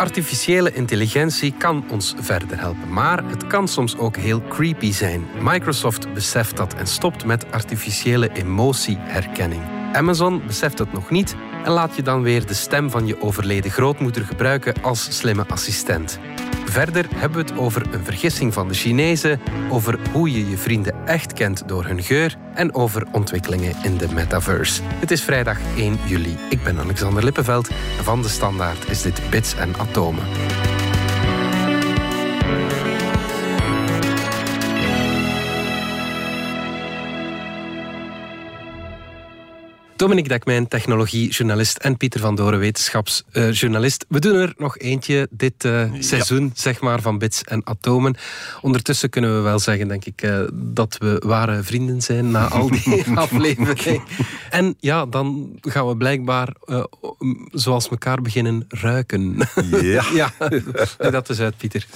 Artificiële intelligentie kan ons verder helpen, maar het kan soms ook heel creepy zijn. Microsoft beseft dat en stopt met artificiële emotieherkenning. Amazon beseft het nog niet en laat je dan weer de stem van je overleden grootmoeder gebruiken als slimme assistent. Verder hebben we het over een vergissing van de Chinezen, over hoe je je vrienden echt kent door hun geur en over ontwikkelingen in de metaverse. Het is vrijdag 1 juli. Ik ben Alexander Lippenveld en van de Standaard is dit Bits en Atomen. Dominique Dekmijn, technologiejournalist en Pieter van Doren, wetenschapsjournalist. We doen er nog eentje dit uh, seizoen, zeg maar, van bits en atomen. Ondertussen kunnen we wel zeggen, denk ik, uh, dat we ware vrienden zijn na al die afleveringen. En ja, dan gaan we blijkbaar uh, zoals elkaar beginnen ruiken. Ja. ja, dat is uit, Pieter.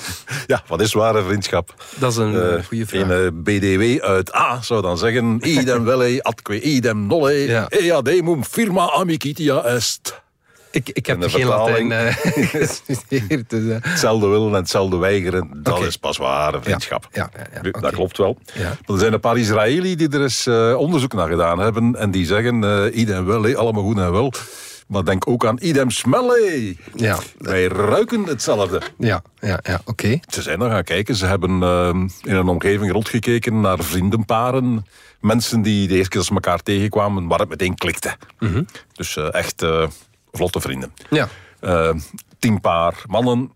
Ja, wat is ware vriendschap? Dat is een goede vraag. Een BDW uit A zou dan zeggen, idem velle, atque idem nolle, ja demum firma amicitia est. Ik, ik heb geen Latijn uh, gestudeerd. Dus, uh. Hetzelfde willen en hetzelfde weigeren, dat okay. is pas ware vriendschap. Ja, ja, ja, okay. Dat klopt wel. Maar er zijn een paar Israëli die er eens uh, onderzoek naar gedaan hebben en die zeggen, uh, idem wel, allemaal goed en wel. Maar denk ook aan idem smelle. Ja. Wij ruiken hetzelfde. Ja, ja, ja oké. Okay. Ze zijn er gaan kijken. Ze hebben in een omgeving rondgekeken naar vriendenparen mensen die de eerste keer als ze elkaar tegenkwamen, waar het meteen klikte. Mm -hmm. Dus uh, echt uh, vlotte vrienden. Ja. Uh, tien paar mannen,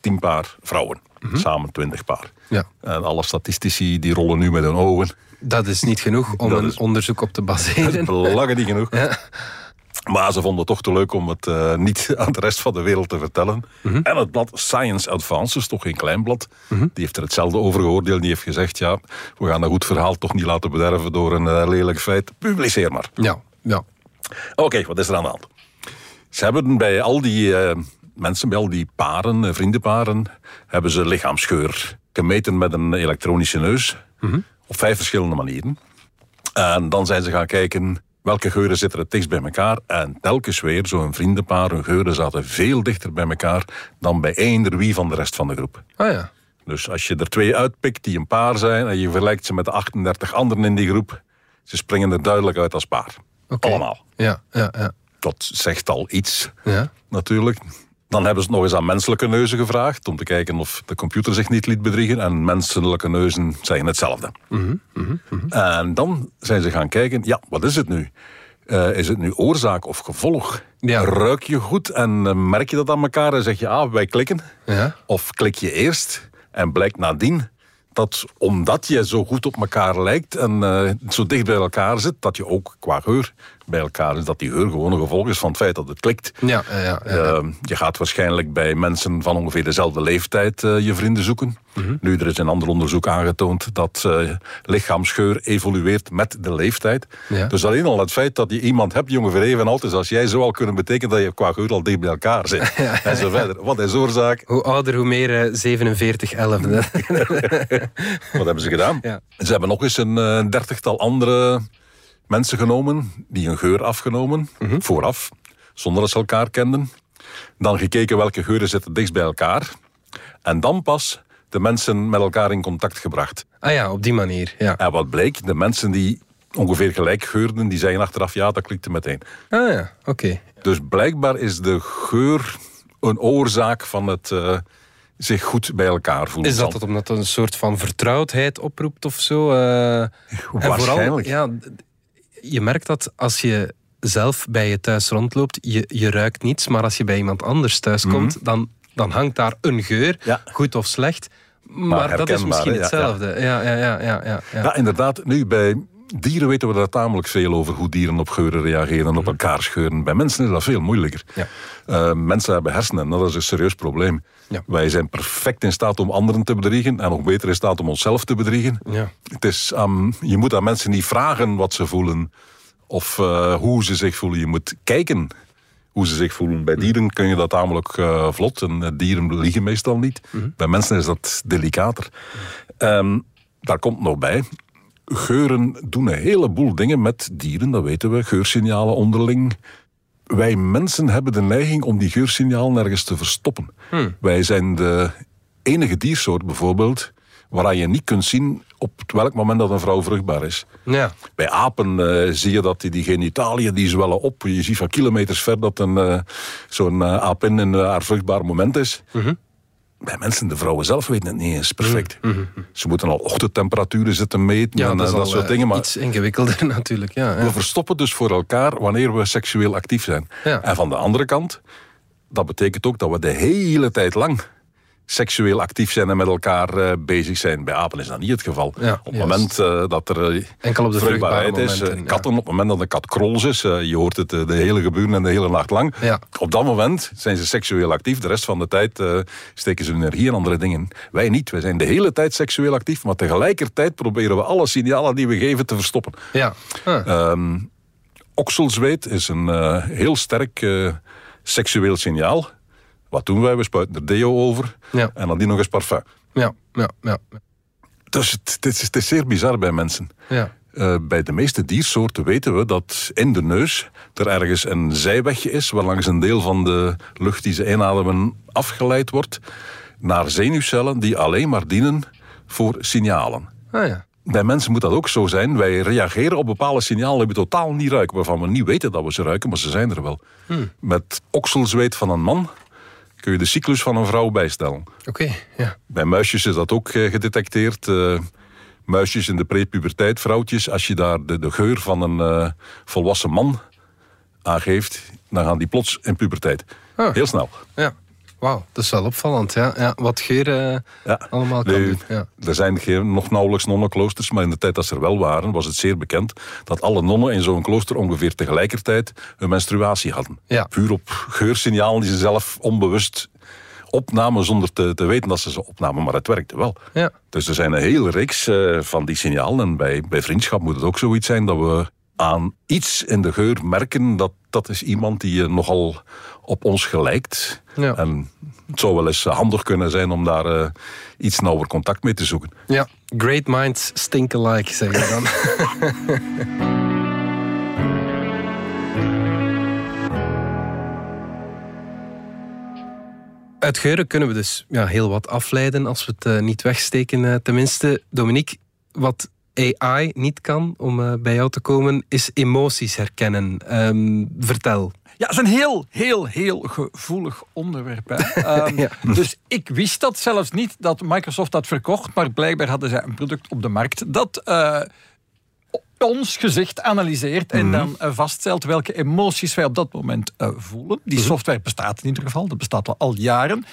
tien paar vrouwen. Mm -hmm. Samen twintig paar. Ja. En alle statistici die rollen nu met hun ogen. Dat is niet genoeg om een onderzoek op te baseren. Dat is belangen niet genoeg. Ja. Maar ze vonden het toch te leuk om het uh, niet aan de rest van de wereld te vertellen. Mm -hmm. En het blad Science Advances, toch geen klein blad, mm -hmm. die heeft er hetzelfde over geoordeeld. Die heeft gezegd, ja, we gaan een goed verhaal toch niet laten bederven door een uh, lelijk feit. Publiceer maar. Ja, ja. Oké, okay, wat is er aan de hand? Ze hebben bij al die uh, mensen, bij al die paren, vriendenparen, hebben ze lichaamsgeur gemeten met een elektronische neus. Mm -hmm. Op vijf verschillende manieren. En dan zijn ze gaan kijken welke geuren zitten het dichtst bij elkaar. En telkens weer, zo'n vriendenpaar, hun geuren zaten veel dichter bij elkaar dan bij eender wie van de rest van de groep. Ah ja. Dus als je er twee uitpikt die een paar zijn en je vergelijkt ze met de 38 anderen in die groep, ze springen er duidelijk uit als paar. Okay. Allemaal. Ja, ja, ja. Dat zegt al iets, ja. natuurlijk. Dan hebben ze het nog eens aan menselijke neuzen gevraagd om te kijken of de computer zich niet liet bedriegen. En menselijke neuzen zeggen hetzelfde. Mm -hmm, mm -hmm. En dan zijn ze gaan kijken, ja, wat is het nu? Uh, is het nu oorzaak of gevolg? Ja. Ruik je goed en uh, merk je dat aan elkaar en zeg je, ah, wij klikken? Ja. Of klik je eerst en blijkt nadien dat omdat je zo goed op elkaar lijkt en uh, zo dicht bij elkaar zit, dat je ook qua geur bij elkaar is. Dat die geur gewoon een gevolg is van het feit dat het klikt. Ja, ja, ja, ja. Uh, je gaat waarschijnlijk bij mensen van ongeveer dezelfde leeftijd uh, je vrienden zoeken. Mm -hmm. Nu, er is een ander onderzoek aangetoond dat uh, lichaamsgeur evolueert met de leeftijd. Ja. Dus alleen al het feit dat je iemand hebt die ongeveer even oud is als jij, zou al kunnen betekenen dat je qua geur al dicht bij elkaar zit. Ja. En zo verder. Wat is oorzaak? Hoe ouder, hoe meer 47 11 Wat hebben ze gedaan? Ja. Ze hebben nog eens een uh, dertigtal andere mensen genomen, die een geur afgenomen, mm -hmm. vooraf, zonder dat ze elkaar kenden. Dan gekeken welke geuren zitten dichtst bij elkaar. En dan pas de mensen met elkaar in contact gebracht. Ah ja, op die manier, ja. En wat bleek, de mensen die ongeveer gelijk geurden, die zeggen achteraf, ja, dat klikte meteen. Ah ja, oké. Okay. Dus blijkbaar is de geur een oorzaak van het... Uh, zich goed bij elkaar voelen. Is dat het omdat het een soort van vertrouwdheid oproept of zo? Uh, Waarschijnlijk. En vooral, ja, je merkt dat als je zelf bij je thuis rondloopt, je, je ruikt niets, maar als je bij iemand anders thuis komt, mm -hmm. dan, dan hangt daar een geur, ja. goed of slecht. Maar, dat is misschien hetzelfde. Ja, ja, ja, ja, ja, ja. inderdaad. Nu, bij dieren weten we daar tamelijk veel over hoe dieren op geuren reageren en op elkaar scheuren. Bij mensen is dat veel moeilijker. Ja. Uh, mensen hebben hersenen, dat is een serieus probleem. Ja. Wij zijn perfect in staat om anderen te bedriegen en nog beter in staat om onszelf te bedriegen. Ja. Het is, um, je moet aan mensen niet vragen wat ze voelen of uh, hoe ze zich voelen. Je moet kijken hoe ze zich voelen. Bij dieren kun je dat namelijk uh, vlot en dieren liegen meestal niet. Mm -hmm. Bij mensen is dat delicater. Um, daar komt nog bij, geuren doen een heleboel dingen met dieren, dat weten we. Geursignalen onderling. wij mensen hebben de neiging om die geursignaal nergens te verstoppen. Wij zijn de enige diersoort bijvoorbeeld waaraan je niet kunt zien op welk moment dat een vrouw vruchtbaar is. Ja. Bij apen eh, zie je dat die, die genitaliën die zwellen op. Je ziet van kilometers ver dat een, eh, zo'n eh, apin in haar vruchtbaar moment is. Bij mensen, de vrouwen zelf weten het niet eens perfect. Ze moeten al ochtendtemperaturen zitten meten Ja, en dat is dat al soort dingen. Maar iets ingewikkelder natuurlijk. Ja, ja. we verstoppen dus voor elkaar wanneer we seksueel actief zijn. En van de andere kant, dat betekent ook dat we de hele tijd lang seksueel actief zijn en met elkaar eh, bezig zijn. Bij apen is dat niet het geval. Ja, op het moment eh, dat er eh, Enkel op de vruchtbaarheid is, momenten, ja. op het moment dat een kat krols is, je hoort het de hele gebeuren en de hele nacht lang. Ja. Op dat moment zijn ze seksueel actief. De rest van de tijd steken ze hun energie in andere dingen. Wij niet. Wij zijn de hele tijd seksueel actief, maar tegelijkertijd proberen we alle signalen die we geven te verstoppen. ja. Ehm okselzweet is een heel sterk seksueel signaal. Wat doen wij? We spuiten er deo over Ja. en dan die nog eens parfum. ja, ja, ja, Dus het, het, is, het is zeer bizar bij mensen. ja. Eh, bij de meeste diersoorten weten we dat in de neus er ergens een zijwegje is, waarlangs een deel van de lucht die ze inademen afgeleid wordt naar zenuwcellen die alleen maar dienen voor signalen. Ah, ja. Bij mensen moet dat ook zo zijn. Wij reageren op bepaalde signalen die we totaal niet ruiken, waarvan we niet weten dat we ze ruiken, maar ze zijn er wel. Met okselzweet van een man kun je de cyclus van een vrouw bijstellen. Oké, ja. Bij muisjes is dat ook eh, gedetecteerd. Eh, muisjes in de prepuberteit, vrouwtjes, als je daar de, de geur van een eh, volwassen man aangeeft, dan gaan die plots in puberteit. Ah. Heel snel. ja. Wauw, dat is wel opvallend. Ja. Ja, wat geur eh, Ja. allemaal kan doen. Ja. Er zijn geen, nog nauwelijks nonnenkloosters, maar in de tijd dat ze er wel waren, was het zeer bekend dat alle nonnen in zo'n klooster ongeveer tegelijkertijd hun menstruatie hadden. Ja. Puur op geursignalen die ze zelf onbewust opnamen zonder te, te weten dat ze ze opnamen, maar het werkte wel. Ja. Dus er zijn een hele reeks eh, van die signalen. En bij, bij vriendschap moet het ook zoiets zijn dat we aan iets in de geur merken dat dat is iemand die eh, nogal op ons gelijkt. Ja. En het zou wel eens eh, handig kunnen zijn om daar eh, iets nauwer contact mee te zoeken. ja, great minds stink alike, zeg je dan. Uit geuren kunnen we dus ja, heel wat afleiden als we het niet wegsteken. tenminste, Dominique, wat AI niet kan, om eh, bij jou te komen, is emoties herkennen. Ehm, vertel. Ja, het is een heel, heel, heel gevoelig onderwerp. Hè. Ehm, Ja. Dus ik wist dat zelfs niet dat Microsoft dat verkocht, maar blijkbaar hadden zij een product op de markt dat eh, ons gezicht analyseert en dan eh, vaststelt welke emoties wij op dat moment voelen. Die software bestaat in ieder geval, dat bestaat al, al jaren.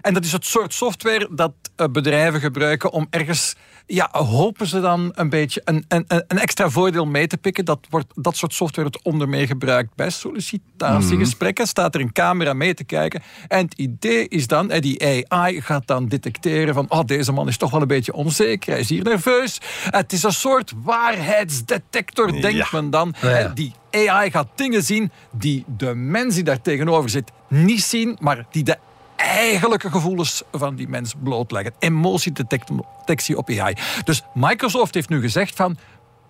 En dat is het soort software dat eh, bedrijven gebruiken om ergens, ja, hopen ze dan een beetje een, een, een extra voordeel mee te pikken. Dat, wordt, dat soort software wordt onder meer gebruikt bij sollicitatiegesprekken. Staat er een camera mee te kijken. En het idee is dan, die AI gaat dan detecteren van, oh, deze man is toch wel een beetje onzeker, hij is hier nerveus. Het is een soort waarheidsdetector, denkt men dan. Ja, Die AI gaat dingen zien die de mens die daar tegenover zit niet zien, maar die de eigenlijke gevoelens van die mens blootleggen. Emotiedetectie op AI. Dus Microsoft heeft nu gezegd van,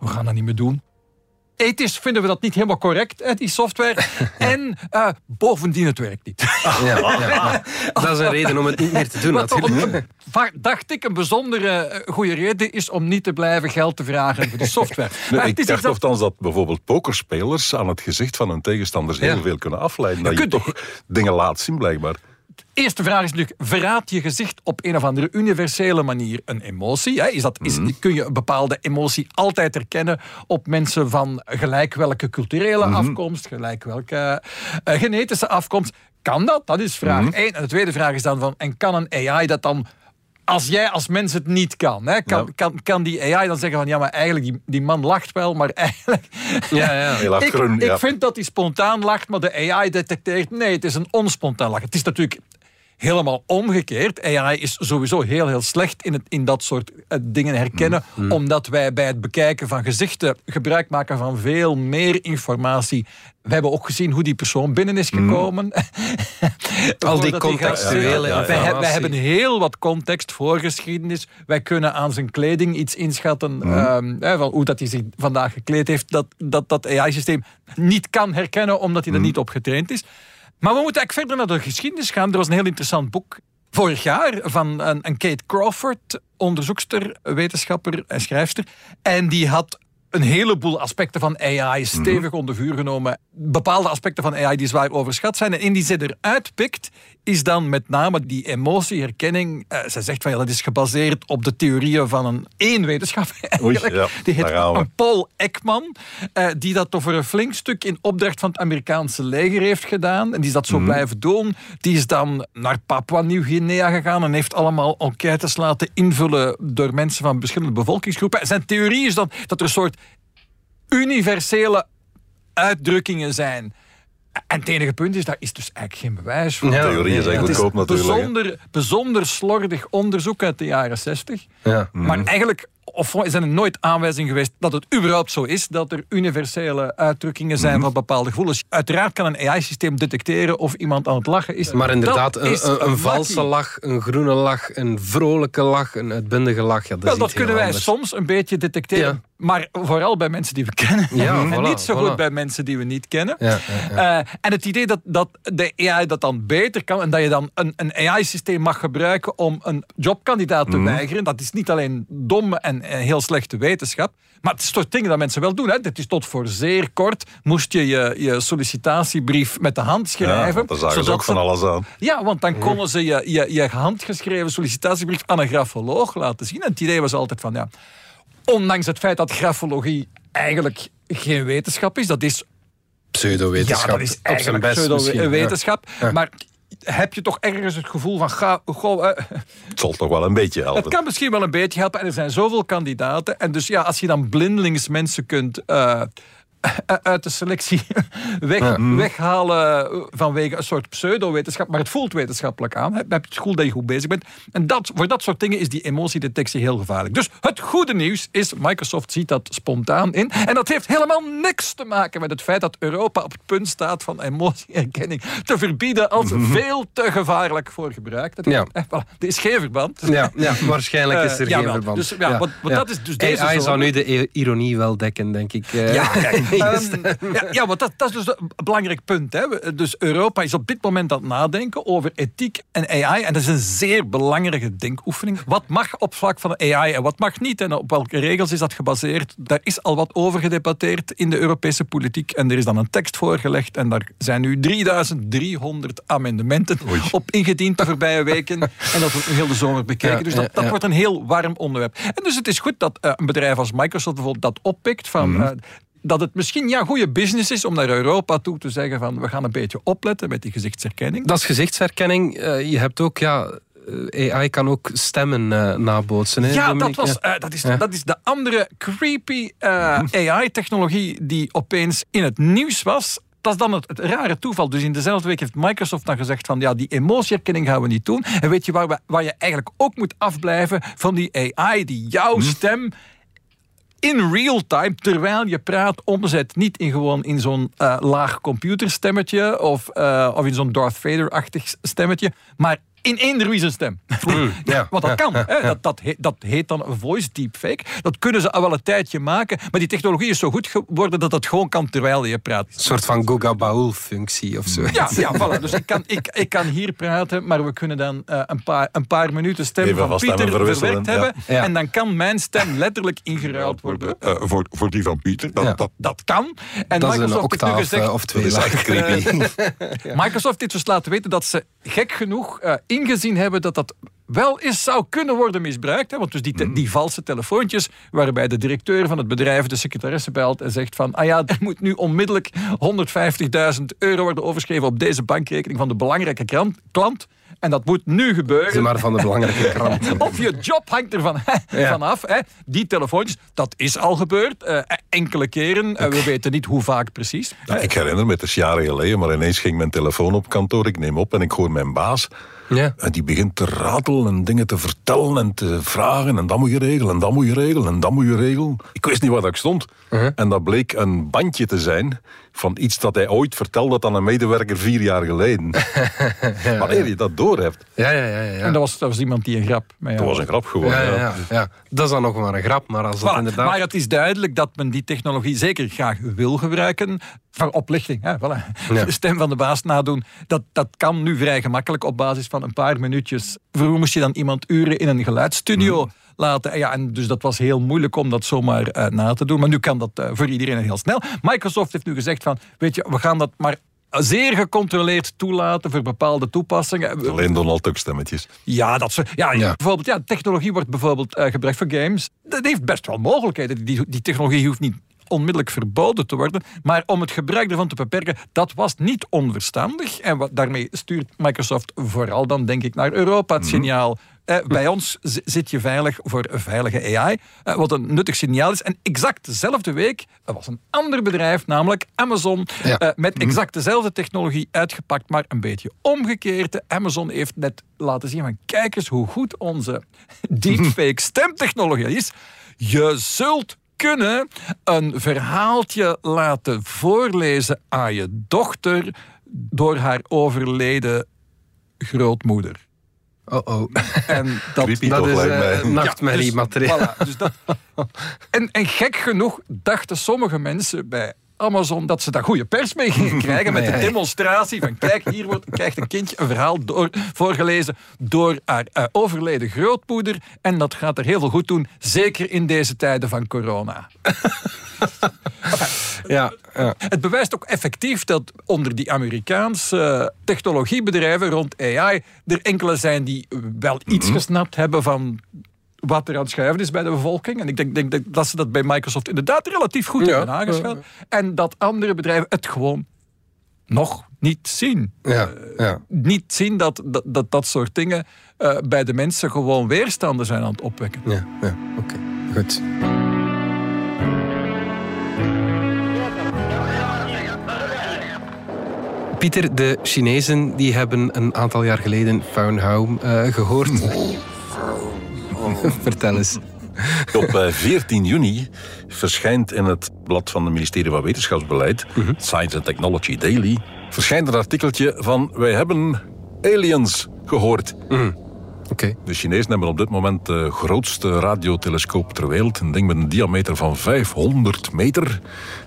we gaan dat niet meer doen. Ethisch vinden we dat niet helemaal correct, hè, die software. En eh, bovendien, het werkt niet. Ja, ja, ja. Dat is een reden om het niet meer te doen, Wat natuurlijk. een- va- dacht ik een bijzondere eh, goede reden is om niet te blijven geld te vragen voor die software. Nee, ik het is dacht iets dat- dat bijvoorbeeld pokerspelers aan het gezicht van hun tegenstanders heel Ja. veel kunnen afleiden. Dat je kunt- toch dingen laat zien, blijkbaar. Eerste vraag is natuurlijk, verraadt je gezicht op een of andere universele manier een emotie? Hè? Is dat, is, kun je een bepaalde emotie altijd herkennen op mensen van gelijk welke culturele afkomst, gelijk welke eh, genetische afkomst? Kan dat? Dat is vraag één. En de tweede vraag is dan van, en kan een AI dat dan... Als jij als mens het niet kan, hè, kan, Ja. kan, kan die AI dan zeggen van ja, maar eigenlijk die, die man lacht wel, maar eigenlijk Ja, ja. Ik, groen, ik vind dat hij spontaan lacht, maar de AI detecteert nee, het is een onspontaan lach. Het is natuurlijk helemaal omgekeerd. AI is sowieso heel, heel slecht in, het, in dat soort eh, dingen herkennen, Mm, omdat wij bij het bekijken van gezichten gebruik maken van veel meer informatie. We hebben ook gezien hoe die persoon binnen is gekomen. Al die contextuele wij, informatie. wij hebben heel wat context, voorgeschiedenis. Wij kunnen aan zijn kleding iets inschatten ehm, van hoe dat hij zich vandaag gekleed heeft. Dat dat, dat AI-systeem niet kan herkennen omdat hij er niet op getraind is. Maar we moeten eigenlijk verder naar de geschiedenis gaan. Er was een heel interessant boek vorig jaar van een, Kate Crawford, onderzoekster, wetenschapper en schrijfster. En die had een heleboel aspecten van AI stevig onder vuur genomen. Bepaalde aspecten van AI die zwaar overschat zijn. En in die ze eruit pikt, is dan met name die emotieherkenning. Eh, ze zegt van ja, dat is gebaseerd op de theorieën van een één wetenschapper. eigenlijk. ja, die heet een Paul Ekman, eh, die dat over een flink stuk in opdracht van het Amerikaanse leger heeft gedaan. En die is dat zo blijven doen. Die is dan naar Papua Nieuw-Guinea gegaan en heeft allemaal enquêtes laten invullen door mensen van verschillende bevolkingsgroepen. En zijn theorie is dan dat er een soort universele uitdrukkingen zijn. En het enige punt is, daar is dus eigenlijk geen bewijs voor. Ja, Theorieën zijn ja, Het is goedkoop natuurlijk. bijzonder, bijzonder slordig onderzoek uit de jaren 60. Ja. Maar eigenlijk of zijn er nooit aanwijzingen geweest dat het überhaupt zo is dat er universele uitdrukkingen zijn van bepaalde gevoelens. Uiteraard kan een AI-systeem detecteren of iemand aan het lachen is. Maar inderdaad, Dat een, is een, een valse lach, een groene lach, een vrolijke lach, een uitbundige lach. Ja, dat Wel, is dat kunnen wij anders. soms een beetje detecteren. Ja. Maar vooral bij mensen die we kennen. Ja, en voilà, niet zo voilà. goed bij mensen die we niet kennen. Ja, ja, Eh, en het idee dat, dat de AI dat dan beter kan en dat je dan een, een AI-systeem mag gebruiken om een jobkandidaat te weigeren, dat is niet alleen dom en, en heel slechte wetenschap, maar het is toch dingen dat mensen wel doen. Hè. Dit is tot voor zeer kort moest je je, je sollicitatiebrief met de hand Ja, schrijven. daar zagen ze ook van alles aan. ja, want dan konden ze je, je, je handgeschreven sollicitatiebrief aan een grafoloog laten zien. En het idee was altijd van, ja, ondanks het feit dat grafologie eigenlijk geen wetenschap is, dat is, Pseudo-wetenschap. ja, dat is op zijn eigenlijk pseudo-wetenschap. Ja. Maar heb je toch ergens het gevoel van, ga, goh, eh, Het zal toch wel een beetje het helpen. kan misschien wel een beetje helpen. En er zijn zoveel kandidaten. En dus ja, als je dan blindelings mensen kunt eh, uit de selectie weg, weghalen vanwege een soort pseudo-wetenschap, maar het voelt wetenschappelijk aan. Heb je het gevoel dat je goed bezig bent. En dat, voor dat soort dingen is die emotiedetectie heel gevaarlijk. Dus het goede nieuws is, Microsoft ziet dat spontaan in. En dat heeft helemaal niks te maken met het feit dat Europa op het punt staat van emotieherkenning te verbieden als veel te gevaarlijk voor gebruik. Dat, Ja. eh, voilà, er is geen verband. Ja, ja, waarschijnlijk is er Eh, geen verband. Dus, ja, dat is dus deze AI zou nu de ironie wel dekken, denk ik. eh. Ja, kijk, ehm, ja, ja, want dat, dat is dus een belangrijk punt. Hè. Dus Europa is op dit moment aan het nadenken over ethiek en AI. En dat is een zeer belangrijke denkoefening. Wat mag op vlak van AI en wat mag niet? En op welke regels is dat gebaseerd? Daar is al wat over gedebatteerd in de Europese politiek. En er is dan een tekst voorgelegd. En daar zijn nu 3300 amendementen op ingediend de voorbije weken. En dat wordt nu heel de zomer bekeken. Dus dat, wordt een heel warm onderwerp. En dus het is goed dat eh, een bedrijf als Microsoft bijvoorbeeld dat oppikt. Van, eh, dat het misschien ja, goede business is om naar Europa toe te zeggen van we gaan een beetje opletten met die gezichtsherkenning. Dat is gezichtsherkenning. Eh, je hebt ook, ja, eh, AI kan ook stemmen eh, nabootsen. Ja, dat, was, dat, is, Ja. dat is de andere creepy AI-technologie die opeens in het nieuws was. Dat is dan het, het rare toeval. Dus in dezelfde week heeft Microsoft dan gezegd van ja, die emotieherkenning gaan we niet doen. En weet je waar, we, waar je eigenlijk ook moet afblijven van die AI die jouw stem in real time, terwijl je praat, omzet. Niet in gewoon in zo'n eh, laag computerstemmetje of, eh, of in zo'n Darth Vader-achtig stemmetje, maar in eender zijn stem. ja, Want dat kan. Hè? Dat, dat, heet, dat heet dan een voice deepfake. Dat kunnen ze al wel een tijdje maken, maar die technologie is zo goed geworden dat dat gewoon kan terwijl je praat. Een soort van Guga Baul-functie of zo. Ja, ja voilà. dus ik kan, ik, ik kan hier praten, maar we kunnen dan eh, een, paar, een paar minuten stem Even van Pieter verwerkt hebben. Ja. En dan kan mijn stem letterlijk ingeruild worden. Eh, voor, voor die van Pieter. Dat, Ja. dat, Dat kan. En Dat is een Microsoft heeft nu octaaf gezegd, eh, of twee. Microsoft heeft dus laten weten dat ze gek genoeg eh, ingezien hebben dat dat wel eens zou kunnen worden misbruikt. Hè? Want dus die, te- die valse telefoontjes, waarbij de directeur van het bedrijf de secretaresse belt en zegt van, ah ja, er moet nu onmiddellijk 150.000 euro worden overgeschreven op deze bankrekening van de belangrijke krant, klant. En dat moet nu gebeuren. Zeg maar van de belangrijke krant. Of je job hangt ervan Ja. vanaf. Hè. Die telefoontjes, dat is al gebeurd. eh, enkele keren. Eh, we weten niet hoe vaak precies. Ja, ik herinner me, het is jaren geleden, maar ineens ging mijn telefoon op kantoor. Ik neem op en ik hoor mijn baas Ja. En die begint te ratelen en dingen te vertellen en te vragen. En dat moet je regelen, en dat moet je regelen, en dat moet je regelen. Ik wist niet waar dat ik stond. Uh-huh. En dat bleek een bandje te zijn van iets dat hij ooit vertelde aan een medewerker vier jaar geleden. Wanneer je dat doorhebt, Ja, ja, ja. ja. En dat was, dat was iemand die een grap dat was een grap gewoon. ja, ja, ja. ja, ja. Dat is dan nog maar een grap, maar als dat Voilà. inderdaad... Maar het is duidelijk dat men die technologie zeker graag wil gebruiken. Voor oplichting. Hè? Voilà. Ja. De stem van de baas nadoen. Dat, dat kan nu vrij gemakkelijk op basis van een paar minuutjes. Vroeger moest je dan iemand uren in een geluidsstudio Mhm. Laten. Ja, en dus dat was heel moeilijk om dat zomaar eh, na te doen. Maar nu kan dat eh, voor iedereen heel snel. Microsoft heeft nu gezegd van, weet je, we gaan dat maar zeer gecontroleerd toelaten voor bepaalde toepassingen. Alleen Donald Duck stemmetjes. Ja, dat ze, ja, Ja. bijvoorbeeld, ja, technologie wordt bijvoorbeeld eh, gebruikt voor games. Dat heeft best wel mogelijkheden. Die, die technologie hoeft niet onmiddellijk verboden te worden. Maar om het gebruik ervan te beperken, dat was niet onverstandig. En wat, daarmee stuurt Microsoft vooral dan, denk ik, naar Europa het signaal. Eh, bij ons zi- zit je veilig voor een veilige AI. eh, wat een nuttig signaal is. En exact dezelfde week was een ander bedrijf, namelijk Amazon, Ja. eh, met exact dezelfde technologie uitgepakt, maar een beetje omgekeerd. Amazon heeft net laten zien van kijk eens hoe goed onze deepfake stemtechnologie is. Je zult kunnen een verhaaltje laten voorlezen aan je dochter door haar overleden grootmoeder. Oh, oh. En dat, Creepy Dat is mij. nachtmerriemateriaal. Voilà, dus dat, en, en gek genoeg dachten sommige mensen bij Amazon dat ze daar goede pers mee gingen krijgen met de demonstratie van kijk, hier wordt, krijgt een kindje een verhaal door, voorgelezen door haar eh, overleden grootmoeder en dat gaat er heel veel goed doen, zeker in deze tijden van corona. Ja, ja. Het bewijst ook effectief dat onder die Amerikaanse eh, technologiebedrijven rond AI er enkele zijn die wel iets gesnapt hebben van wat er aan het schuiven is bij de bevolking. En ik denk, denk, denk dat ze dat bij Microsoft inderdaad relatief goed Ja. hebben aangeschaft. En dat andere bedrijven het gewoon nog niet zien. ja, ja. Niet zien dat dat, dat, dat soort dingen eh, bij de mensen gewoon weerstanden zijn aan het opwekken. ja, ja. Oké, goed. Pieter, de Chinezen die hebben een aantal jaar geleden Found Home eh, gehoord. Vertel eens. Op eh, 14 juni verschijnt in het blad van het ministerie van Wetenschapsbeleid, Science and Technology Daily, verschijnt een artikeltje van wij hebben aliens gehoord. De Chinezen hebben op dit moment de grootste radiotelescoop ter wereld. Een ding met een diameter van 500 meter.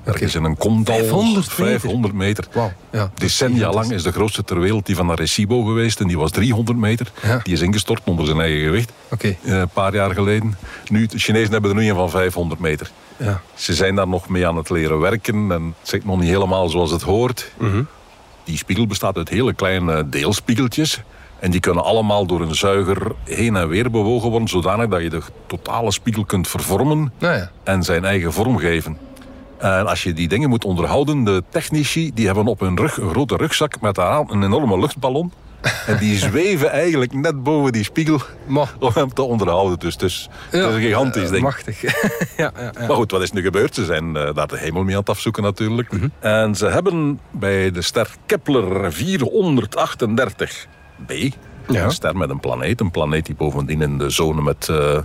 Er is in een komdal. 500 meter? 500 meter. Wauw, ja, dat is Decennia lang is de grootste ter wereld die van Arecibo geweest. En die was 300 meter. Ja. Die is ingestort onder zijn eigen gewicht. Eh, Een paar jaar geleden. Nu, de Chinezen hebben er nu een van 500 meter. ja. Ze zijn daar nog mee aan het leren werken. En het zit nog niet helemaal zoals het hoort. Die spiegel bestaat uit hele kleine deelspiegeltjes. En die kunnen allemaal door een zuiger heen en weer bewogen worden. Zodanig dat je de totale spiegel kunt vervormen Nou ja. en zijn eigen vorm geven. En als je die dingen moet onderhouden, de technici die hebben op hun rug een grote rugzak met daaraan een enorme luchtballon. En die zweven eigenlijk net boven die spiegel om hem te onderhouden. Dus, dus het is een gigantisch eh, ding. Machtig. ja, ja, ja. Maar goed, wat is nu gebeurd? Ze zijn eh, daar de hemel mee aan het afzoeken natuurlijk. En ze hebben bij de ster Kepler 438b, Ja. een ster met een planeet, een planeet die bovendien in de zone met eh,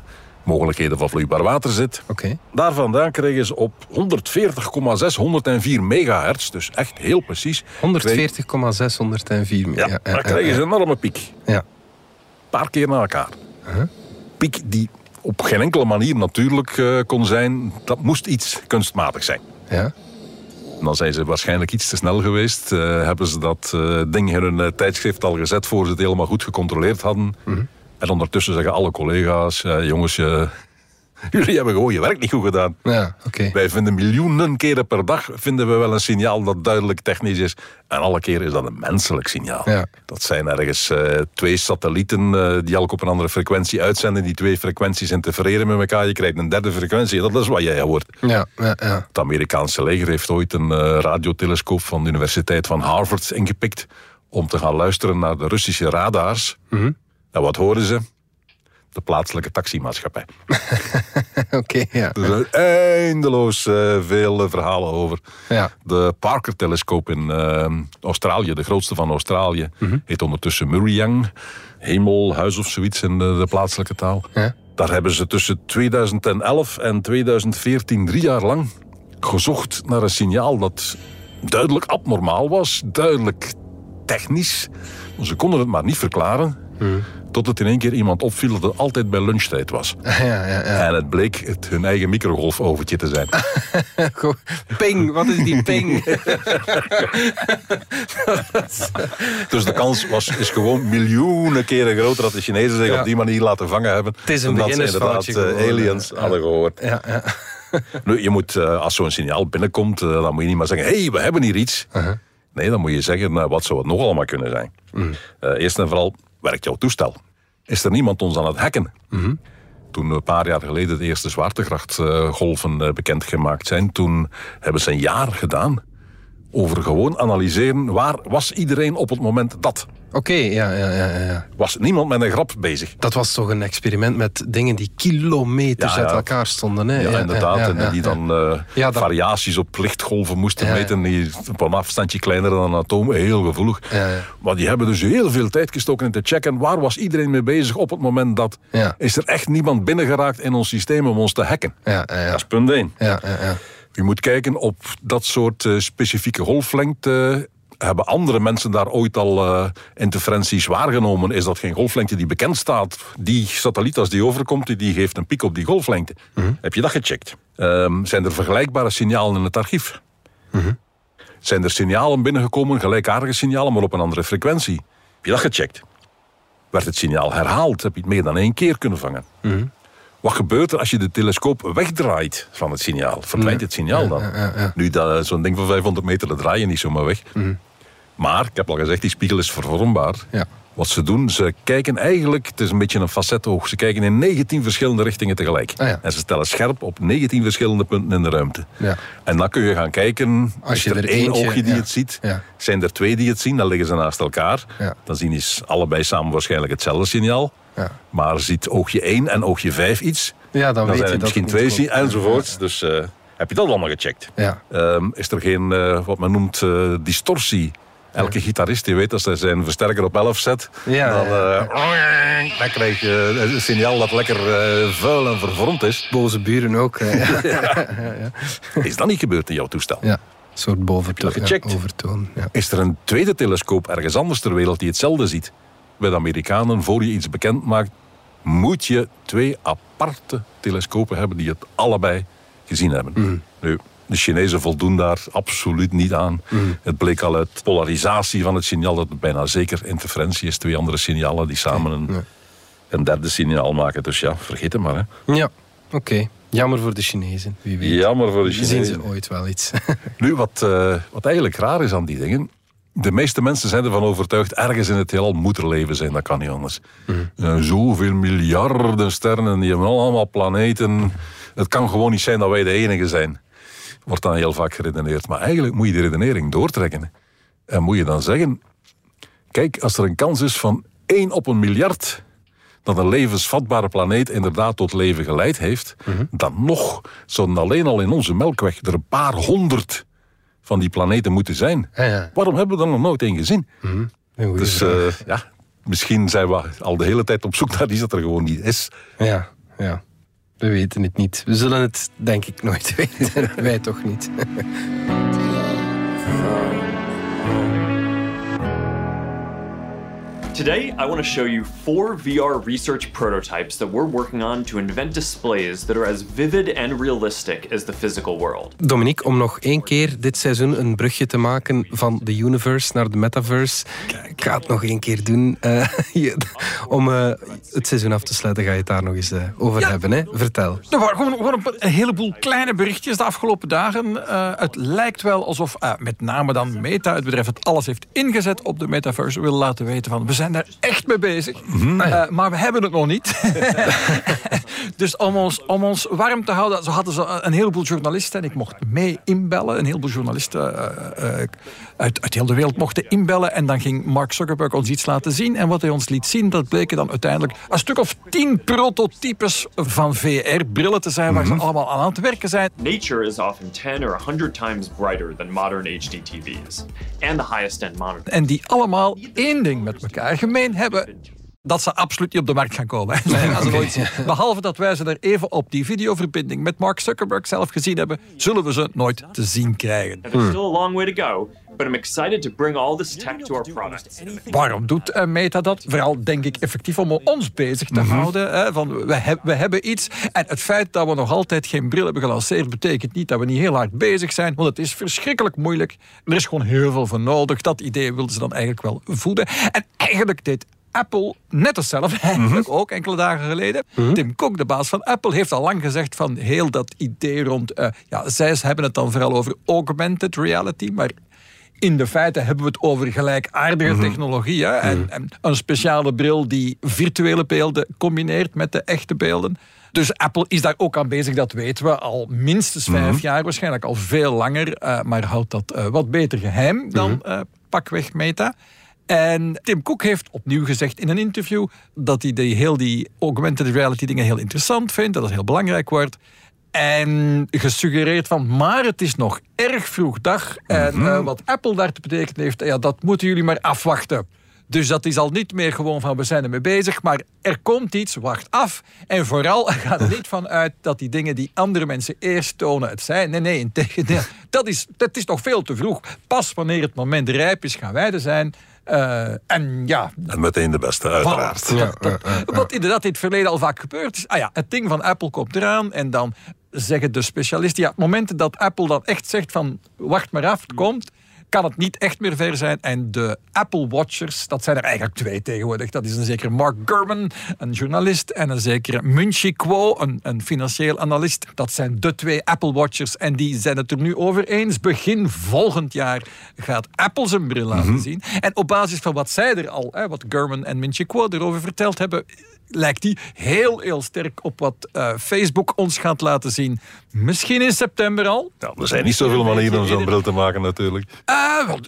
mogelijkheden van vloeibaar water zit. Oké. Daar vandaan kregen ze op 140,604 megahertz, dus echt heel precies. 140,604 Ja, ja, daar krijgen ze een enorme piek. Ja. Een paar keer na elkaar. Piek die op geen enkele manier natuurlijk eh, kon zijn. Dat moest iets kunstmatig zijn. ja. Dan zijn ze waarschijnlijk iets te snel geweest. Eh, hebben ze dat eh, ding in hun eh, tijdschrift al gezet voor ze het helemaal goed gecontroleerd hadden. En ondertussen zeggen alle collega's: jongens, eh, jullie hebben gewoon je werk niet goed gedaan. Ja. Wij vinden miljoenen keren per dag vinden we wel een signaal dat duidelijk technisch is. En alle keren is dat een menselijk signaal. Ja. Dat zijn ergens eh, twee satellieten eh, die elk op een andere frequentie uitzenden. Die twee frequenties interfereren met elkaar. Je krijgt een derde frequentie. Dat is wat jij hoort. Ja, ja, ja. Het Amerikaanse leger heeft ooit een eh, radiotelescoop van de Universiteit van Harvard ingepikt om te gaan luisteren naar de Russische radars. En wat horen ze? De plaatselijke taximaatschappij. Oké, ja. Er zijn eindeloos eh, veel eh, verhalen over. Ja. De Parker-telescoop in eh, Australië, de grootste van Australië, heet ondertussen Murrayang. Hemelhuis of zoiets in de, de plaatselijke taal. Ja. Daar hebben ze tussen 2011 en 2014 drie jaar lang gezocht naar een signaal dat duidelijk abnormaal was, duidelijk technisch. Ze konden het maar niet verklaren. Tot het in één keer iemand opviel dat het altijd bij lunchtijd was. Ja, ja, ja. En het bleek het hun eigen microgolfovertje te zijn. Ping, wat is die ping? Dus de kans was, is gewoon miljoenen keren groter dat de Chinezen zich op die manier laten vangen hebben. Het is een dat ze inderdaad eh, aliens hadden gehoord. Ja, ja. Nu, je moet, eh, als zo'n signaal binnenkomt, eh, dan moet je niet maar zeggen: hé, hey, we hebben hier iets. Nee, dan moet je zeggen: nou, wat zou het nog allemaal kunnen zijn? Eh, eerst en vooral, werkt jouw toestel? Is er niemand ons aan het hacken? Toen een paar jaar geleden de eerste zwaartekrachtgolven eh, bekendgemaakt zijn, toen hebben ze een jaar gedaan over gewoon analyseren waar was iedereen op het moment dat. Oké, ja, ja, ja, ja, ja. Was niemand met een grap bezig. Dat was toch een experiment met dingen die kilometers Ja, ja. uit elkaar stonden. Hè? Ja, inderdaad. en die dan eh, dat- variaties op lichtgolven moesten meten. Die op een afstandje kleiner dan een atoom. Heel gevoelig. Ja, ja. Maar die hebben dus heel veel tijd gestoken in te checken. Waar was iedereen mee bezig op het moment dat... Ja. Is er echt niemand binnengeraakt in ons systeem om ons te hacken? Ja, ja, ja. Dat is punt één. Ja, ja, Je moet kijken op dat soort eh, specifieke golflengte. Hebben andere mensen daar ooit al eh, interferenties waargenomen? Is dat geen golflengte die bekend staat? Die satelliet, als die overkomt, die- geeft een piek op die golflengte. Heb je dat gecheckt? Ehm, zijn er vergelijkbare signalen in het archief? Zijn er signalen binnengekomen, gelijkaardige signalen, maar op een andere frequentie? Heb je dat gecheckt? Werd het signaal herhaald? Heb je het meer dan één keer kunnen vangen? Wat gebeurt er als je de telescoop wegdraait van het signaal? Verdwijnt het signaal dan? Nu, dat- zo'n ding van 500 meter, dat draai je niet zomaar weg. Maar, ik heb al gezegd, die spiegel is vervormbaar. Ja. Wat ze doen, ze kijken eigenlijk, het is een beetje een facetoog, ze kijken in 19 verschillende richtingen tegelijk. Ah, ja. En ze stellen scherp op 19 verschillende punten in de ruimte. Ja. En dan kun je gaan kijken, Als is je er, er één eentje- oogje die ja. het ziet? Zijn er twee die het zien? Dan liggen ze naast elkaar. Dan zien ze allebei samen waarschijnlijk hetzelfde signaal. Ja. Maar ziet oogje 1 en oogje 5 iets? Ja, dan, Dan weet zijn je dat misschien het twee zien klopt. enzovoorts. Dus eh, heb je dat allemaal gecheckt? Ja. Ehm, is er geen, eh, wat men noemt, eh, distortie? Elke gitarist die weet als hij zijn versterker op 11 zet, Ja, dan, dan krijg je een signaal dat lekker vuil en vervormd is. Boze buren ook. Ja. Is dat niet gebeurd in jouw toestel? ja. Een soort boventoon. Dat overtoon. Ja. Is er een tweede telescoop ergens anders ter wereld die hetzelfde ziet? Bij de Amerikanen, voor je iets bekend maakt, moet je twee aparte telescopen hebben die het allebei gezien hebben. Mhm. Nu, de Chinezen voldoen daar absoluut niet aan. Mhm. Het bleek al uit polarisatie van het signaal dat het bijna zeker interferentie is. Twee andere signalen die samen een, een derde signaal maken. Dus ja, vergeet het maar. Hè. Ja, oké. Jammer voor de Chinezen, wie weet. Jammer voor de Zien Chinezen. ze ooit wel iets. Nu, wat, eh, wat eigenlijk raar is aan die dingen. De meeste mensen zijn ervan overtuigd, ergens in het heelal moet er leven zijn, dat kan niet anders. Er zijn zoveel miljarden sterren, die hebben allemaal planeten. Het kan gewoon niet zijn dat wij de enige zijn. Wordt dan heel vaak geredeneerd. Maar eigenlijk moet je die redenering doortrekken. En moet je dan zeggen, kijk, als er een kans is van 1 op een miljard dat een levensvatbare planeet inderdaad tot leven geleid heeft, dan nog zouden alleen al in onze melkweg er een paar honderd van die planeten moeten zijn. Ja, ja. Waarom hebben we er nog nooit één gezien? Goeie Dus eh, ja, misschien zijn we al de hele tijd op zoek naar iets dat er gewoon niet is. Ja, ja. We weten het niet. We zullen het denk ik nooit weten. Wij toch niet. Today, I want to show you four VR research prototypes that we're working on to invent displays that are as vivid and realistic as the physical world. Dominique, om nog één keer dit seizoen een brugje te maken van de universe naar de metaverse. Ik ga het nog één keer doen. Eh, je- om eh, het seizoen af te sluiten ga je het daar nog eens eh, over Ja. hebben. Hè? Vertel. Er waren gewoon, gewoon een, heleboel kleine berichtjes de afgelopen dagen. Eh, het lijkt wel alsof eh, met name dan Meta, het bedrijf dat alles heeft ingezet op de metaverse, wil laten weten van we zijn zijn daar echt mee bezig. Eh, maar we hebben het nog niet. dus om ons, om ons warm te houden, zo hadden ze een heleboel journalisten. En ik mocht mee inbellen. Een heleboel journalisten uh, uit, uit heel de wereld mochten inbellen. En dan ging Mark Zuckerberg ons iets laten zien. En wat hij ons liet zien, dat bleken dan uiteindelijk een stuk of tien prototypes van VR-brillen te zijn, waar ze allemaal aan het werken zijn. Nature is often 10 or 100 times brighter than modern HD TV's. And the highest end monitor. En die allemaal één ding met elkaar gemeen hebben dat ze absoluut niet op de markt gaan komen. Behalve dat wij ze er even op die videoverbinding met Mark Zuckerberg zelf gezien hebben, zullen we ze nooit te zien krijgen. There's still a long way to go, but I'm excited to bring all this tech to our products. Waarom doet uh, Meta dat? Vooral denk ik effectief om ons bezig te houden. Hè, van, we, heb, we hebben iets. En het feit dat we nog altijd geen bril hebben gelanceerd, betekent niet dat we niet heel hard bezig zijn. Want het is verschrikkelijk moeilijk. Er is gewoon heel veel voor nodig. Dat idee wilden ze dan eigenlijk wel voeden. En eigenlijk deed Apple net hetzelfde, eigenlijk ook enkele dagen geleden. Tim Cook, de baas van Apple, heeft al lang gezegd van heel dat idee rond... eh, ja, zij hebben het dan vooral over augmented reality, maar in de feite hebben we het over gelijkaardige technologie. Hè? En, en een speciale bril die virtuele beelden combineert met de echte beelden. Dus Apple is daar ook aan bezig, dat weten we al minstens vijf jaar, waarschijnlijk al veel langer. eh, maar houdt dat eh, wat beter geheim dan eh, pakweg Meta. En Tim Cook heeft opnieuw gezegd in een interview dat hij die, heel die augmented reality dingen heel interessant vindt, dat het heel belangrijk wordt. En gesuggereerd van, maar het is nog erg vroeg dag. En eh, wat Apple daar te betekenen heeft, ja, dat moeten jullie maar afwachten. Dus dat is al niet meer gewoon van we zijn ermee bezig, maar er komt iets, wacht af. En vooral ga er niet van uit dat die dingen die andere mensen eerst tonen het zijn. Nee, nee, integendeel. Dat is, dat is nog veel te vroeg. Pas wanneer het moment rijp is, gaan wij er zijn. Eh, en ja, En meteen de beste, uiteraard. Dat- dat- Wat inderdaad in het verleden al vaak gebeurd is. Ah ja, het ding van Apple komt eraan en dan zeggen de specialisten... Ja, het moment dat Apple dan echt zegt van wacht maar af, het komt... kan het niet echt meer ver zijn. En de Apple Watchers, dat zijn er eigenlijk twee tegenwoordig. Dat is een zekere Mark Gurman, een journalist... en een zekere Munchie Kuo, een, een financieel analist. Dat zijn de twee Apple Watchers. En die zijn het er nu over eens. Begin volgend jaar gaat Apple zijn bril laten zien. En op basis van wat zij er al, hè, wat Gurman en Minchie Kuo erover verteld hebben, lijkt die heel, heel sterk op wat eh, Facebook ons gaat laten zien. Misschien in september al. Ja, er zijn niet zoveel manieren om zo'n bril te maken natuurlijk. Wel,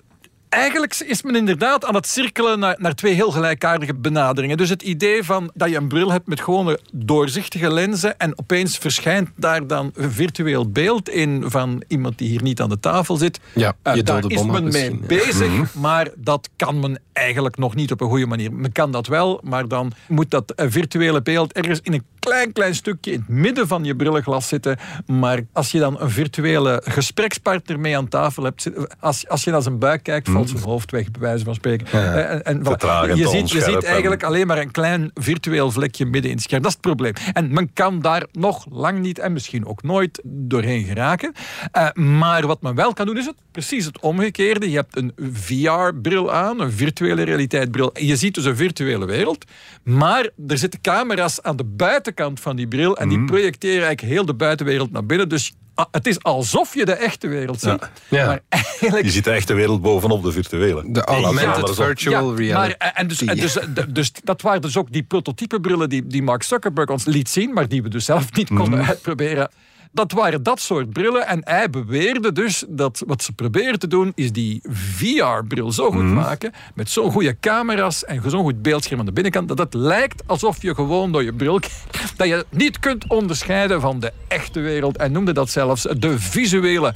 Eigenlijk is men inderdaad aan het cirkelen naar, naar twee heel gelijkaardige benaderingen. Dus het idee van dat je een bril hebt met gewone doorzichtige lenzen en opeens verschijnt daar dan een virtueel beeld in van iemand die hier niet aan de tafel zit. Ja, Eh, je daar dode is men mee ja. bezig, maar dat kan men eigenlijk nog niet op een goede manier. Men kan dat wel, maar dan moet dat eh, virtuele beeld ergens in een klein, klein stukje in het midden van je brillenglas zitten. Maar als je dan een virtuele gesprekspartner mee aan tafel hebt, als, als je naar zijn buik kijkt, valt zijn hoofd weg, bij wijze van spreken. Eh, En, en, voilà. Je ziet, je ziet en- eigenlijk alleen maar een klein virtueel vlekje midden in het scherm. Dat is het probleem. En men kan daar nog lang niet en misschien ook nooit doorheen geraken. Eh, maar wat men wel kan doen, is het precies het omgekeerde. Je hebt een VR-bril aan, een virtuele realiteitsbril. Je ziet dus een virtuele wereld. Maar er zitten camera's aan de buitenkant van die bril. En die projecteren eigenlijk heel de buitenwereld naar binnen. Dus ah, het is alsof je de echte wereld ziet. Ja. Maar eigenlijk Je ziet de echte wereld bovenop de virtuele. De Ja, augmented maar virtual maar, reality. eh, en dus, en dus, eh, dus dat waren dus ook die prototypebrillen die, die Mark Zuckerberg ons liet zien, maar die we dus zelf niet konden uitproberen. Dat waren dat soort brillen. En hij beweerde dus dat wat ze proberen te doen, is die VR-bril zo goed maken, met zo'n goede camera's en zo'n goed beeldscherm aan de binnenkant, dat het lijkt alsof je gewoon door je bril kijkt, dat je niet kunt onderscheiden van de echte wereld. En noemde dat zelfs de visuele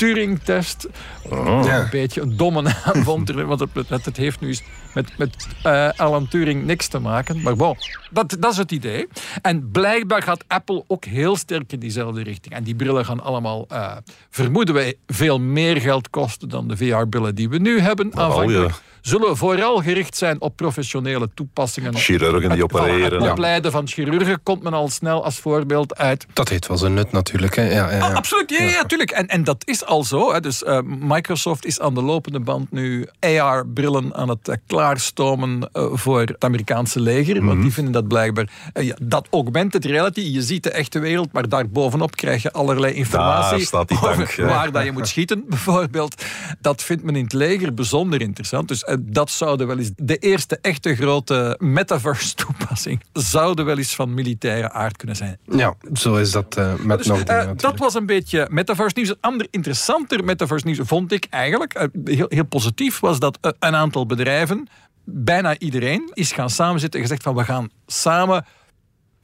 Turing-test. Een beetje een domme naam vond er, want het, het, heeft nu met, met eh, Alan Turing niks te maken. Maar bon, dat, dat is het idee. En blijkbaar gaat Apple ook heel sterk in diezelfde richting. En die brillen gaan allemaal, eh, vermoeden wij, veel meer geld kosten dan de VR-brillen die we nu hebben. Aanvankelijk zullen vooral gericht zijn op professionele toepassingen. Chirurgen die opereren. Het Ja. opleiden van chirurgen komt men al snel als voorbeeld uit. Dat heeft wel zijn nut natuurlijk. Hè. Ja, ja, ja. Ah, absoluut, ja, ja, tuurlijk. En, en dat is al zo. Hè. Dus eh, Microsoft is aan de lopende band nu AR-brillen aan het eh, klaarstomen eh, voor het Amerikaanse leger. Mhm. Want die vinden dat blijkbaar... eh, ja, dat augmented reality, je ziet de echte wereld, maar daarbovenop krijg je allerlei informatie Daar staat die tank, over ja. waar dat je moet schieten, bijvoorbeeld. Dat vindt men in het leger bijzonder interessant. Dus eh, dat zouden wel eens de eerste echte grote metaverse-toepassing zouden wel eens van militaire aard kunnen zijn. Ja, zo is dat uh, met Dus, nog eh, dat was een beetje metaverse nieuws. Een ander interessanter metaverse nieuws vond ik eigenlijk, eh, heel, heel positief, was dat eh, een aantal bedrijven, bijna iedereen, is gaan samenzitten en gezegd van we gaan samen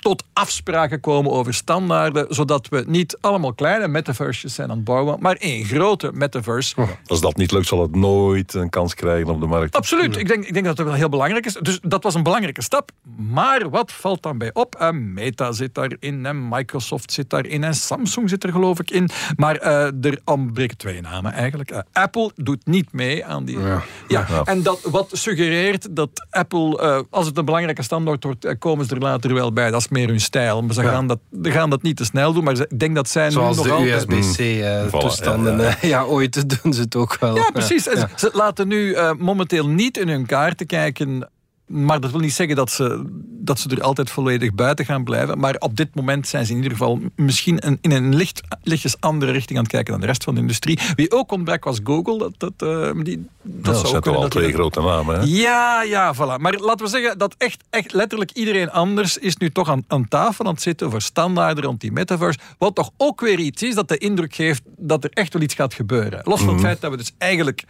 tot afspraken komen over standaarden, zodat we niet allemaal kleine metaverses zijn aan het bouwen, maar één grote metaverse. Als dat niet lukt, zal het nooit een kans krijgen op de markt. Absoluut. Ik denk, ik denk dat dat wel heel belangrijk is. Dus dat was een belangrijke stap. Maar wat valt dan bij op? Eh, Meta zit daarin en Microsoft zit daarin en Samsung zit er geloof ik in. Maar eh, er ontbreken twee namen eigenlijk. Eh, Apple doet niet mee aan die... Ja. Ja. En dat, wat suggereert dat Apple, als het een belangrijke standaard wordt, komen ze er later wel bij. Dat is meer hun stijl. Maar ze, Ja. gaan, dat, ze gaan dat niet te snel doen. Maar ik denk dat zij Zoals nu nog de altijd... USB-C-toestanden. Voilà, ja, ja, ja, ooit doen ze het ook wel. Ja, precies. Ze laten nu eh, momenteel niet in hun kaarten kijken. Maar dat wil niet zeggen dat ze, dat ze er altijd volledig buiten gaan blijven. Maar op dit moment zijn ze in ieder geval misschien een, in een licht, lichtjes andere richting aan het kijken dan de rest van de industrie. Wie ook ontbrak was Google. Dat, dat, eh, die, dat zou zijn toch kunnen al dat twee grote namen. Hè? ja, ja, voilà. Maar laten we zeggen dat echt, echt letterlijk iedereen anders is nu toch aan, aan tafel aan het zitten voor standaarden rond die metaverse. Wat toch ook weer iets is dat de indruk geeft dat er echt wel iets gaat gebeuren. Los van het feit dat we dus eigenlijk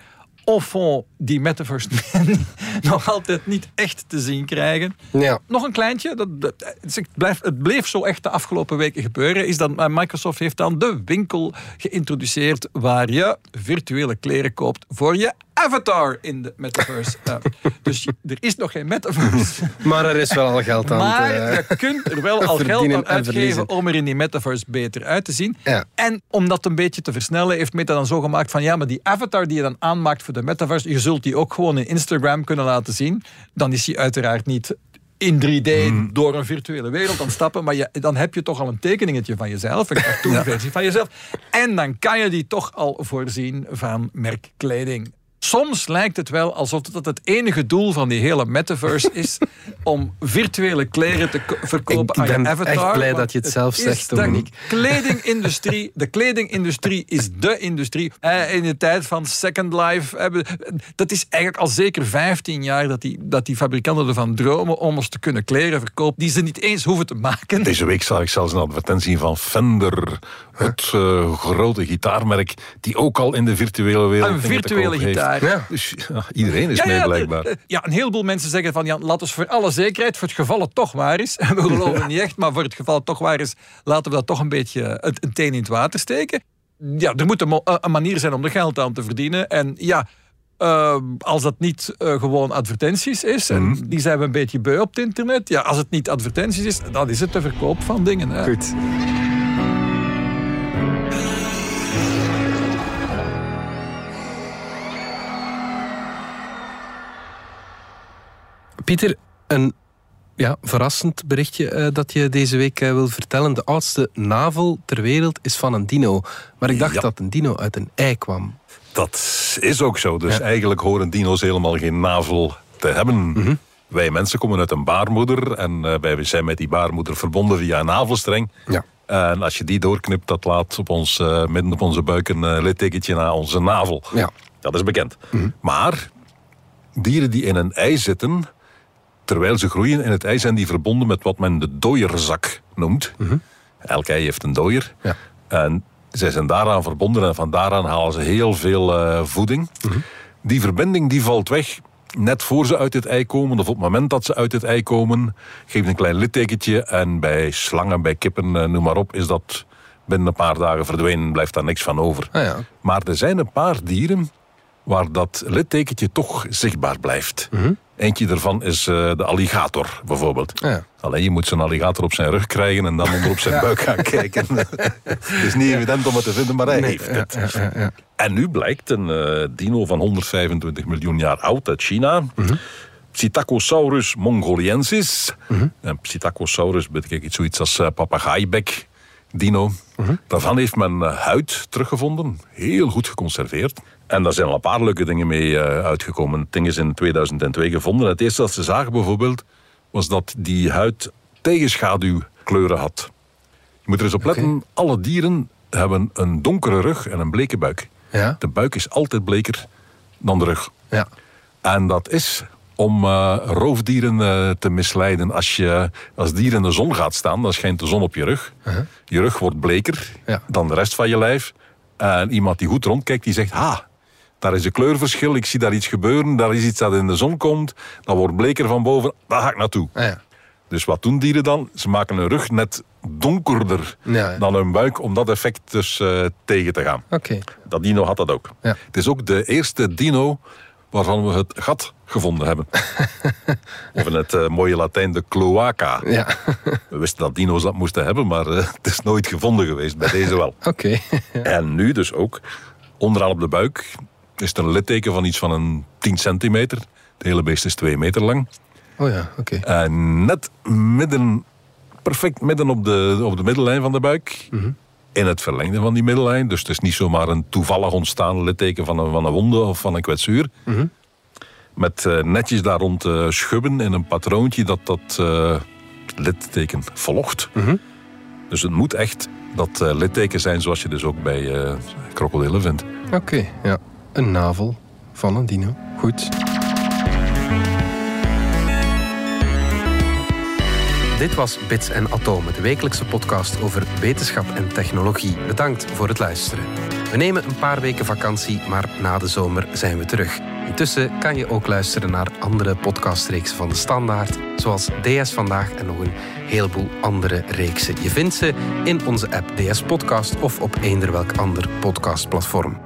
au fond die metaverse nog altijd niet echt te zien krijgen. Ja. Nog een kleintje, dat, dat- het, blijft, het bleef zo echt de afgelopen weken gebeuren, is dat Microsoft heeft dan de winkel geïntroduceerd waar je virtuele kleren koopt voor je avatar in de metaverse. Dus er is nog geen metaverse, Maar er is wel al geld aan maar eh, je kunt er wel al geld aan en uitgeven om er in die metaverse beter uit te zien. Ja. En om dat een beetje te versnellen, heeft Meta dan zo gemaakt van ja, maar die avatar die je dan aanmaakt voor de metaverse, je zult die ook gewoon in Instagram kunnen laten zien. Dan is die uiteraard niet in 3D door een virtuele wereld aan stappen, maar je, dan heb je toch al een tekeningetje van jezelf, een cartoonversie van jezelf. En dan kan je die toch al voorzien van merkkleding. Soms lijkt het wel alsof dat het enige doel van die hele metaverse is om virtuele kleren te ko- verkopen Ik aan je ben avatar. echt blij dat je het zelf zegt, de Dominique. Kledingindustrie, de kledingindustrie is de industrie. Eh, In de tijd van Second Life, hebben, dat is eigenlijk al zeker 15 jaar dat die, dat die fabrikanten ervan dromen om ons te kunnen kleren verkopen die ze niet eens hoeven te maken. Deze week zag ik zelfs een advertentie van Fender. Het eh, grote gitaarmerk die ook al in de virtuele wereld Een virtuele gitaar. Ja. Dus ja, iedereen is Ja, mee ja, blijkbaar. de- Ja, een heleboel mensen zeggen van ja, laten we voor alle zekerheid, voor het geval het toch waar is, en we geloven niet echt, maar voor het geval het toch waar is, laten we dat toch een beetje het, een teen in het water steken. Ja, er moet een, manier zijn om er geld aan te verdienen. En ja, eh, als dat niet eh, gewoon advertenties is, en die zijn we een beetje beu op het internet. Ja, als het niet advertenties is, dan is het de verkoop van dingen. Hè. Goed. Pieter, een ja, verrassend berichtje eh, dat je deze week eh, wil vertellen. De oudste navel ter wereld is van een dino. Maar ik dacht Ja. dat een dino uit een ei kwam. Dat is ook zo. Dus Ja. eigenlijk horen dino's helemaal geen navel te hebben. Mhm. Wij mensen komen uit een baarmoeder en eh, wij zijn met die baarmoeder verbonden via een navelstreng. Ja. En als je die doorknipt, dat laat op ons, midden op onze buik een littekentje naar onze navel. Ja. Dat is bekend. Maar dieren die in een ei zitten, terwijl ze groeien in het ei, zijn die verbonden met wat men de dooierzak noemt. Elk ei heeft een dooier. Ja. En zij zijn daaraan verbonden en van daaraan halen ze heel veel eh, voeding. Die verbinding die valt weg net voor ze uit het ei komen of op het moment dat ze uit het ei komen. Geeft een klein littekentje en bij slangen, bij kippen, eh, noem maar op, is dat binnen een paar dagen verdwenen. Blijft daar niks van over. Ah ja. Maar er zijn een paar dieren waar dat littekentje toch zichtbaar blijft. Eentje daarvan is eh, de alligator, bijvoorbeeld. Ah ja. Alleen je moet zo'n alligator op zijn rug krijgen en dan onder op zijn buik gaan kijken. Het is niet evident om het te vinden, maar hij heeft het. Ja, ja, ja. En nu blijkt een eh, dino van 125 miljoen jaar oud uit China. Psittacosaurus mongoliensis. En Psittacosaurus betekent iets zoiets als uh, papagaaibek dino. Daarvan heeft men eh, huid teruggevonden. Heel goed geconserveerd. En daar zijn al een paar leuke dingen mee eh, uitgekomen. Het ding is in 2002 gevonden. Het eerste dat ze zagen bijvoorbeeld... was dat die huid tegenschaduwkleuren had. Je moet er eens op letten. Alle dieren hebben een donkere rug en een bleke buik. Ja. De buik is altijd bleker dan de rug. Ja. En dat is om uh, roofdieren uh, te misleiden. Als, je, als dier in de zon gaat staan, dan schijnt de zon op je rug. Uh -huh. Je rug wordt bleker ja. dan de rest van je lijf. En iemand die goed rondkijkt, die zegt... Ha, daar is een kleurverschil, ik zie daar iets gebeuren. Daar is iets dat in de zon komt. Dat wordt bleker van boven, daar ga ik naartoe. Ja. Dus wat doen dieren dan? Ze maken hun rug net donkerder ja, dan hun buik om dat effect dus uh, tegen te gaan. Okay. Dat dino had dat ook. Ja. Het is ook de eerste dino waarvan we het gat gevonden hebben. of in het uh, mooie Latijn de cloaca. Ja. we wisten dat dino's dat moesten hebben, maar uh, het is nooit gevonden geweest. Bij deze wel. Oké. En nu dus ook, onderaan op de buik, is er een litteken van iets van een 10 centimeter. Het hele beest is 2 meter lang. Oh ja, oké. Okay. En net midden, perfect midden op de, op de middellijn van de buik. Mm -hmm. In het verlengde van die middellijn. Dus het is niet zomaar een toevallig ontstaan litteken van een, van een wonde of van een kwetsuur. Mm -hmm. Met uh, netjes daar rond uh, schubben in een patroontje dat dat uh, litteken volgt. Mm -hmm. Dus het moet echt dat litteken zijn zoals je dus ook bij krokodillen vindt. Oké, okay, ja. Een navel van een dino. Goed. Dit was Bits en Atomen, de wekelijkse podcast over wetenschap en technologie. Bedankt voor het luisteren. We nemen een paar weken vakantie, maar na de zomer zijn we terug. Intussen kan je ook luisteren naar andere podcastreeksen van de Standaard, zoals DS Vandaag en nog een heleboel andere reeksen. Je vindt ze in onze app DS Podcast of op eender welk ander podcastplatform.